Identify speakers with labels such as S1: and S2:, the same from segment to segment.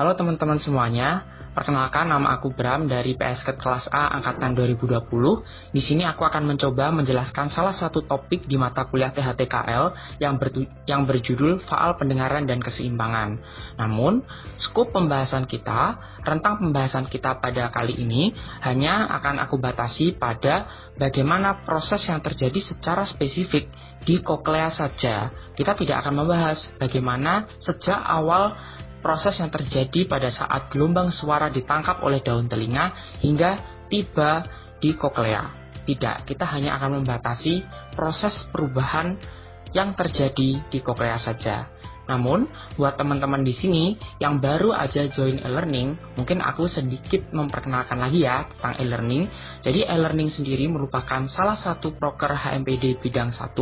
S1: Halo teman-teman semuanya, perkenalkan nama aku Bram dari PSK kelas A angkatan 2020. Di sini aku akan mencoba menjelaskan salah satu topik di mata kuliah THTKL yang, yang berjudul Faal Pendengaran dan Keseimbangan. Namun, skop pembahasan kita, rentang pembahasan kita pada kali ini hanya akan aku batasi pada bagaimana proses yang terjadi secara spesifik di koklea saja. Kita tidak akan membahas bagaimana sejak awal proses yang terjadi pada saat gelombang suara ditangkap oleh daun telinga hingga tiba di koklea. Tidak, kita hanya akan membatasi proses perubahan yang terjadi di koklea saja. Namun, buat teman-teman di sini yang baru aja join e-learning, mungkin aku sedikit memperkenalkan lagi ya tentang e-learning. Jadi, e-learning sendiri merupakan salah satu proker HMPD bidang 1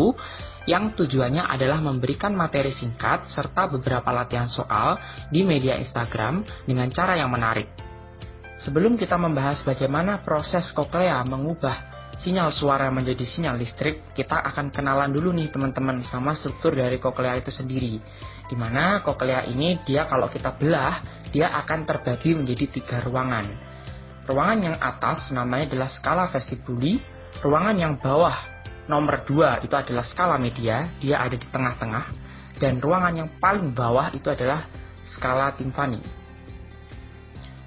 S1: yang tujuannya adalah memberikan materi singkat serta beberapa latihan soal di media Instagram dengan cara yang menarik. Sebelum kita membahas bagaimana proses koklea mengubah sinyal suara menjadi sinyal listrik, kita akan kenalan dulu nih teman-teman sama struktur dari koklea itu sendiri. Di mana koklea ini dia kalau kita belah, dia akan terbagi menjadi tiga ruangan. Ruangan yang atas namanya adalah skala vestibuli, ruangan yang bawah nomor dua itu adalah skala media, dia ada di tengah-tengah, dan ruangan yang paling bawah itu adalah skala timpani.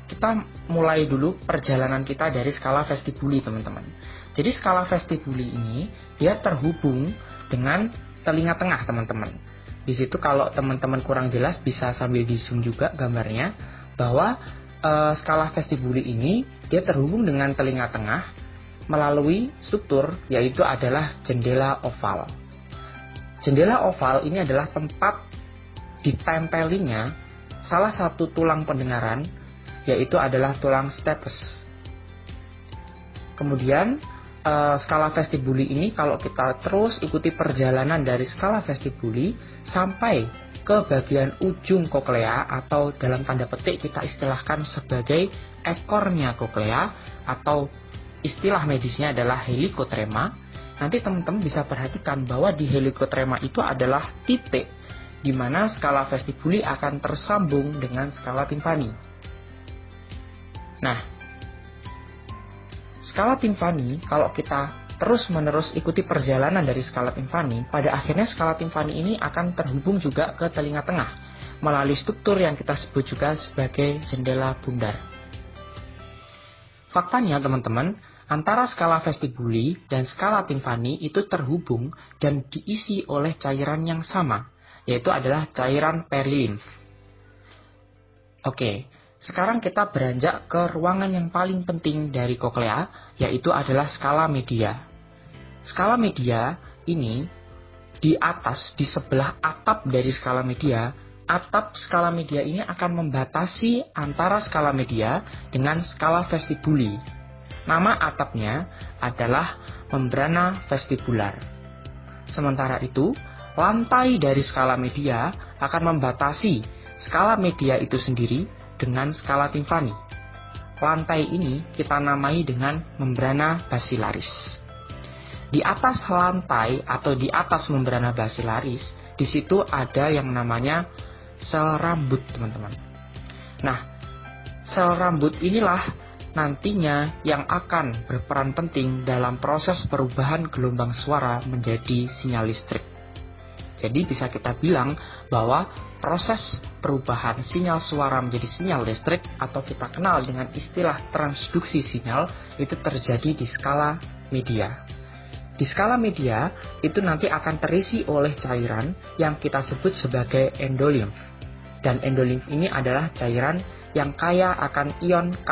S1: Kita mulai dulu perjalanan kita dari skala vestibuli teman-teman. Jadi skala vestibuli ini dia terhubung dengan telinga tengah teman-teman. Di situ kalau teman-teman kurang jelas bisa sambil di zoom juga gambarnya bahwa e, skala vestibuli ini dia terhubung dengan telinga tengah melalui struktur yaitu adalah jendela oval. Jendela oval ini adalah tempat ditempelinya salah satu tulang pendengaran yaitu adalah tulang stapes. Kemudian uh, skala vestibuli ini kalau kita terus ikuti perjalanan dari skala vestibuli sampai ke bagian ujung koklea atau dalam tanda petik kita istilahkan sebagai ekornya koklea atau istilah medisnya adalah helikotrema. Nanti teman-teman bisa perhatikan bahwa di helikotrema itu adalah titik di mana skala vestibuli akan tersambung dengan skala timpani. Nah, Skala Timpani, kalau kita terus-menerus ikuti perjalanan dari skala Timpani, pada akhirnya skala Timpani ini akan terhubung juga ke telinga tengah melalui struktur yang kita sebut juga sebagai jendela bundar. Faktanya teman-teman, antara skala vestibuli dan skala Timpani itu terhubung dan diisi oleh cairan yang sama, yaitu adalah cairan perilimf. Oke, sekarang kita beranjak ke ruangan yang paling penting dari koklea, yaitu adalah skala media. Skala media ini di atas, di sebelah atap dari skala media, atap skala media ini akan membatasi antara skala media dengan skala vestibuli. Nama atapnya adalah membrana vestibular. Sementara itu, lantai dari skala media akan membatasi skala media itu sendiri dengan skala Tiffany. Lantai ini kita namai dengan membrana basilaris. Di atas lantai atau di atas membrana basilaris, di situ ada yang namanya sel rambut, teman-teman. Nah, sel rambut inilah nantinya yang akan berperan penting dalam proses perubahan gelombang suara menjadi sinyal listrik. Jadi bisa kita bilang bahwa proses perubahan sinyal suara menjadi sinyal listrik atau kita kenal dengan istilah transduksi sinyal itu terjadi di skala media. Di skala media itu nanti akan terisi oleh cairan yang kita sebut sebagai endolimf. Dan endolimf ini adalah cairan yang kaya akan ion K+.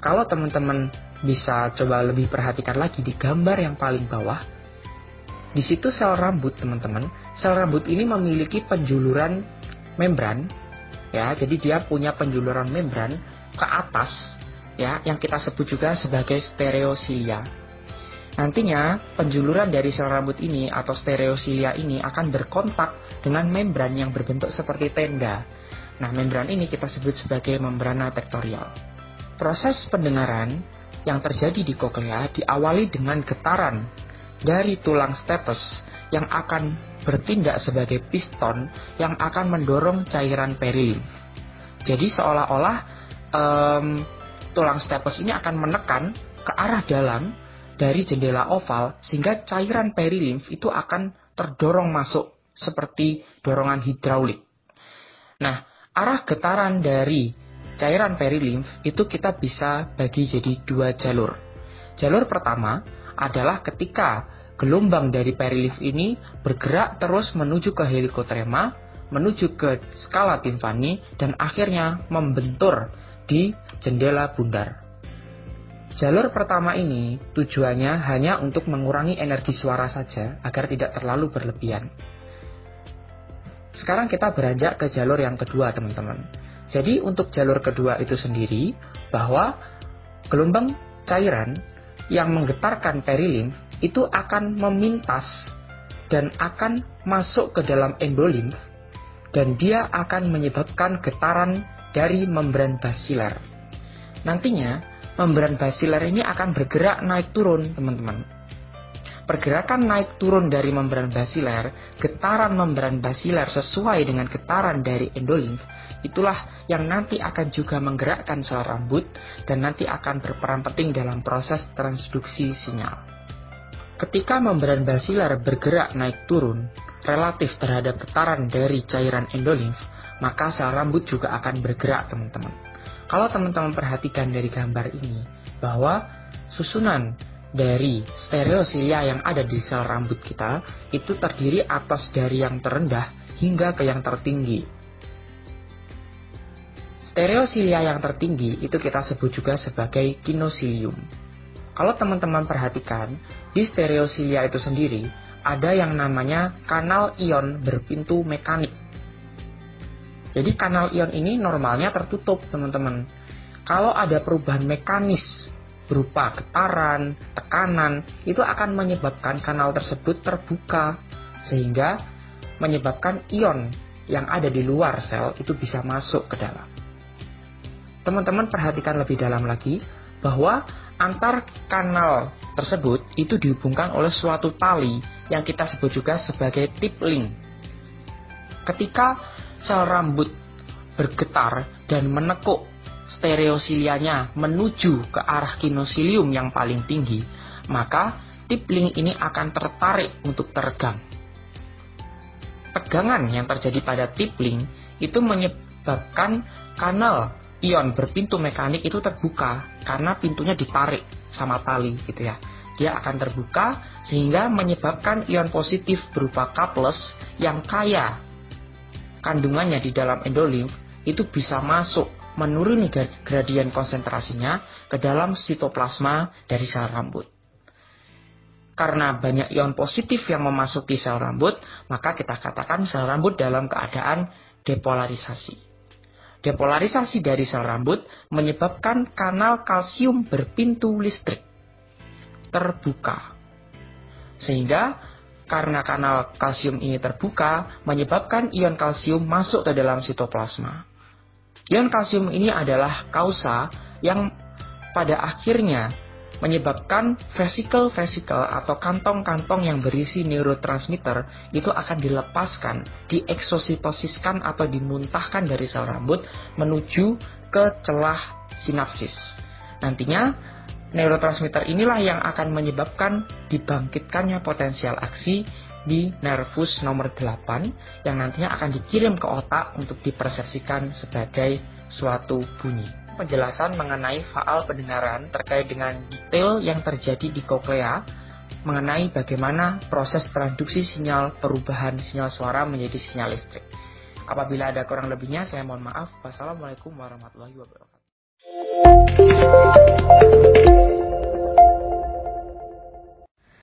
S1: Kalau teman-teman bisa coba lebih perhatikan lagi di gambar yang paling bawah, di situ sel rambut, teman-teman. Sel rambut ini memiliki penjuluran membran, ya. Jadi dia punya penjuluran membran ke atas, ya, yang kita sebut juga sebagai stereosilia. Nantinya, penjuluran dari sel rambut ini atau stereosilia ini akan berkontak dengan membran yang berbentuk seperti tenda. Nah, membran ini kita sebut sebagai membrana tektorial. Proses pendengaran yang terjadi di koklea diawali dengan getaran dari tulang stapes yang akan bertindak sebagai piston yang akan mendorong cairan perilim. Jadi seolah-olah um, tulang stapes ini akan menekan ke arah dalam dari jendela oval sehingga cairan perilimf itu akan terdorong masuk seperti dorongan hidraulik. Nah, arah getaran dari cairan perilimf itu kita bisa bagi jadi dua jalur. Jalur pertama adalah ketika gelombang dari perilimf ini bergerak terus menuju ke helikotrema, menuju ke skala timpani, dan akhirnya membentur di jendela bundar. Jalur pertama ini tujuannya hanya untuk mengurangi energi suara saja agar tidak terlalu berlebihan. Sekarang kita beranjak ke jalur yang kedua, teman-teman. Jadi untuk jalur kedua itu sendiri bahwa gelombang cairan yang menggetarkan perilim itu akan memintas dan akan masuk ke dalam endolimf dan dia akan menyebabkan getaran dari membran basilar. Nantinya membran basilar ini akan bergerak naik turun, teman-teman. Pergerakan naik turun dari membran basilar, getaran membran basilar sesuai dengan getaran dari endolimf, itulah yang nanti akan juga menggerakkan sel rambut dan nanti akan berperan penting dalam proses transduksi sinyal. Ketika membran basilar bergerak naik turun, relatif terhadap getaran dari cairan endolimf, maka sel rambut juga akan bergerak, teman-teman. Kalau teman-teman perhatikan dari gambar ini, bahwa susunan dari stereosilia yang ada di sel rambut kita itu terdiri atas dari yang terendah hingga ke yang tertinggi. Stereosilia yang tertinggi itu kita sebut juga sebagai kinosilium. Kalau teman-teman perhatikan, di stereosilia itu sendiri ada yang namanya kanal ion berpintu mekanik jadi kanal ion ini normalnya tertutup, teman-teman. Kalau ada perubahan mekanis berupa getaran, tekanan, itu akan menyebabkan kanal tersebut terbuka sehingga menyebabkan ion yang ada di luar sel itu bisa masuk ke dalam. Teman-teman perhatikan lebih dalam lagi bahwa antar kanal tersebut itu dihubungkan oleh suatu tali yang kita sebut juga sebagai tip link. Ketika sel rambut bergetar dan menekuk stereosilianya menuju ke arah kinosilium yang paling tinggi, maka tipling ini akan tertarik untuk teregang. Tegangan yang terjadi pada tipling itu menyebabkan kanal ion berpintu mekanik itu terbuka karena pintunya ditarik sama tali gitu ya. Dia akan terbuka sehingga menyebabkan ion positif berupa K+ yang kaya kandungannya di dalam endolimf itu bisa masuk menuruni gradien konsentrasinya ke dalam sitoplasma dari sel rambut. Karena banyak ion positif yang memasuki sel rambut, maka kita katakan sel rambut dalam keadaan depolarisasi. Depolarisasi dari sel rambut menyebabkan kanal kalsium berpintu listrik terbuka. Sehingga karena kanal kalsium ini terbuka, menyebabkan ion kalsium masuk ke dalam sitoplasma. Ion kalsium ini adalah kausa yang pada akhirnya menyebabkan vesikel-vesikel atau kantong-kantong yang berisi neurotransmitter itu akan dilepaskan, dieksositosiskan atau dimuntahkan dari sel rambut menuju ke celah sinapsis. Nantinya Neurotransmitter inilah yang akan menyebabkan dibangkitkannya potensial aksi di nervus nomor 8 yang nantinya akan dikirim ke otak untuk dipersepsikan sebagai suatu bunyi. Penjelasan mengenai faal pendengaran terkait dengan detail yang terjadi di koklea mengenai bagaimana proses transduksi sinyal perubahan sinyal suara menjadi sinyal listrik. Apabila ada kurang lebihnya, saya mohon maaf. Wassalamualaikum warahmatullahi wabarakatuh.